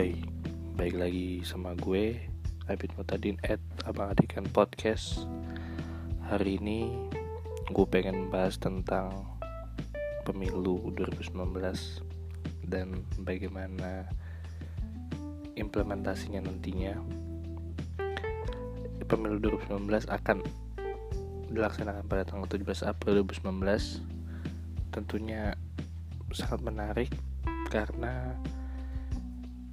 Hai, baik lagi sama gue Abid Mutadin at Abang Adikan Podcast. Hari ini gue pengen bahas tentang pemilu 2019 Dan bagaimana implementasinya nantinya. Pemilu 2019 akan dilaksanakan pada tanggal 17 April 2019 Tentunya sangat menarik karena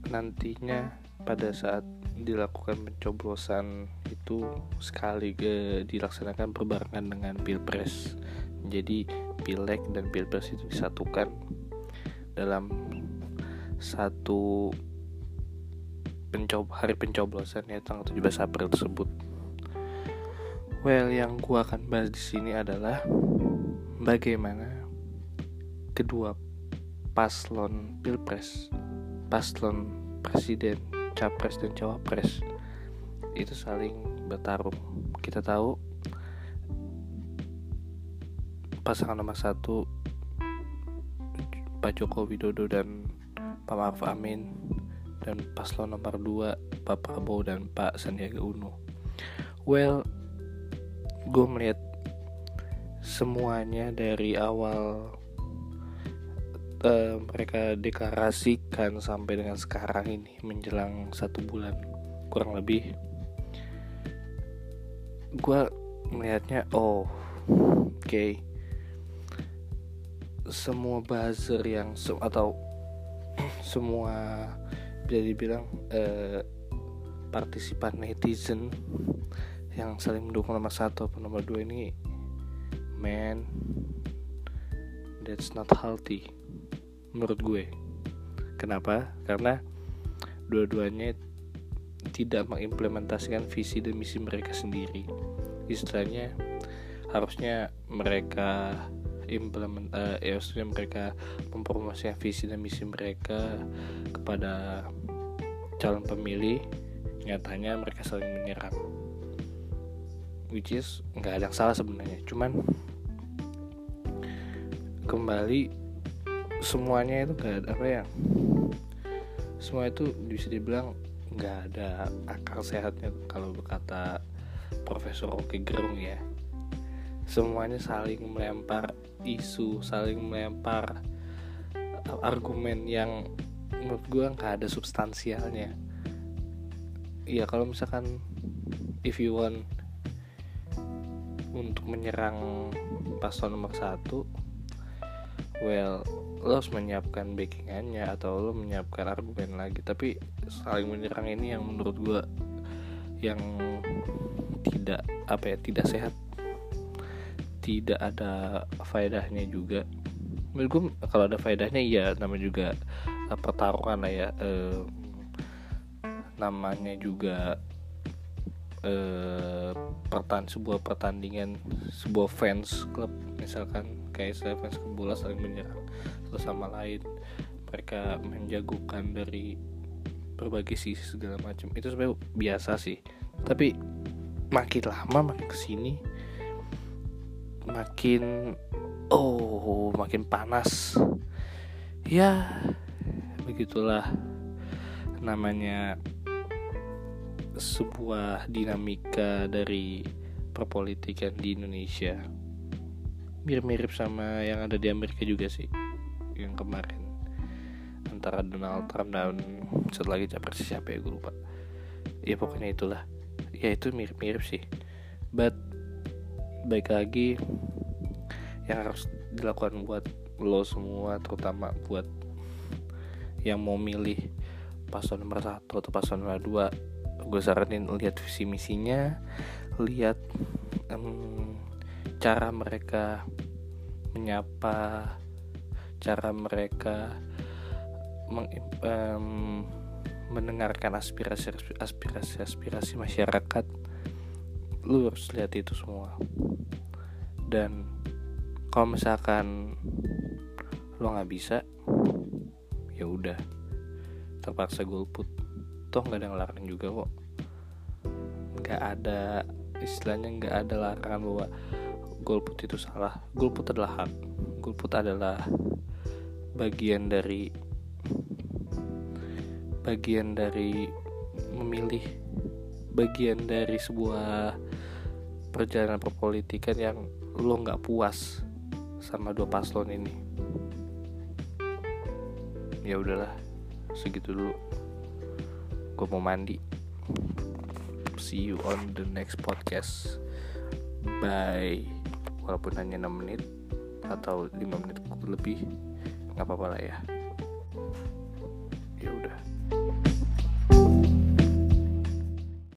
nantinya pada saat dilakukan pencoblosan itu sekali ke dilaksanakan berbarengan dengan pilpres jadi pileg dan pilpres itu disatukan dalam satu pencob hari pencoblosan ya tanggal 17 April tersebut. Well, yang gua akan bahas di sini adalah bagaimana kedua paslon pilpres paslon presiden, capres dan cawapres itu saling bertarung. Kita tahu pasangan nomor satu Pak Joko Widodo dan Pak Maruf Amin dan paslon nomor dua Pak Prabowo dan Pak Sandiaga Uno. Well, gue melihat semuanya dari awal uh, mereka deklarasikan sampai dengan sekarang ini menjelang satu bulan kurang lebih gue melihatnya oh oke okay. semua buzzer yang se atau semua bisa dibilang uh, partisipan netizen yang saling mendukung nomor satu atau nomor dua ini man that's not healthy menurut gue. Kenapa? Karena dua-duanya tidak mengimplementasikan visi dan misi mereka sendiri. Istilahnya harusnya mereka implement uh, ya mereka mempromosikan visi dan misi mereka kepada calon pemilih nyatanya mereka saling menyerang. Which is nggak ada yang salah sebenarnya. Cuman kembali semuanya itu gak ada apa ya semua itu bisa dibilang nggak ada akal sehatnya kalau berkata Profesor Oke Gerung ya. Semuanya saling melempar isu saling melempar argumen yang menurut gue nggak ada substansialnya. Ya kalau misalkan if you want untuk menyerang paslon nomor satu well lo harus menyiapkan backingannya atau lo menyiapkan argumen lagi. Tapi saling menyerang ini yang menurut gue yang tidak apa ya tidak sehat. Tidak ada faedahnya juga. Menurut gue kalau ada faedahnya iya namanya juga uh, pertarungan lah ya uh, namanya juga uh, pertan sebuah pertandingan sebuah fans klub misalkan kayak saya fans bola saling menyerang satu sama lain mereka menjagokan dari berbagai sisi segala macam. Itu sebenarnya biasa sih. Tapi makin lama makin ke sini makin oh makin panas. Ya begitulah namanya sebuah dinamika dari perpolitikan di Indonesia mirip-mirip sama yang ada di Amerika juga sih yang kemarin. Antara Donald Trump dan satu lagi capres siapa ya gue lupa. Ya pokoknya itulah. Ya itu mirip-mirip sih. But baik lagi yang harus dilakukan buat lo semua terutama buat yang mau milih paslon nomor satu atau paslon nomor dua gue saranin lihat visi misinya lihat um, cara mereka menyapa cara mereka meng, um, mendengarkan aspirasi aspirasi aspirasi masyarakat. Lu harus lihat itu semua. Dan kalau misalkan lo nggak bisa ya udah. Terpaksa golput. Toh nggak ada yang larang juga kok. Nggak ada istilahnya nggak ada larangan bahwa golput itu salah. Golput adalah hak. Golput adalah bagian dari bagian dari memilih bagian dari sebuah perjalanan perpolitikan yang lo nggak puas sama dua paslon ini. Ya udahlah segitu dulu. Gue mau mandi. See you on the next podcast. Bye walaupun hanya 6 menit atau 5 menit lebih nggak apa-apa lah ya. Ya udah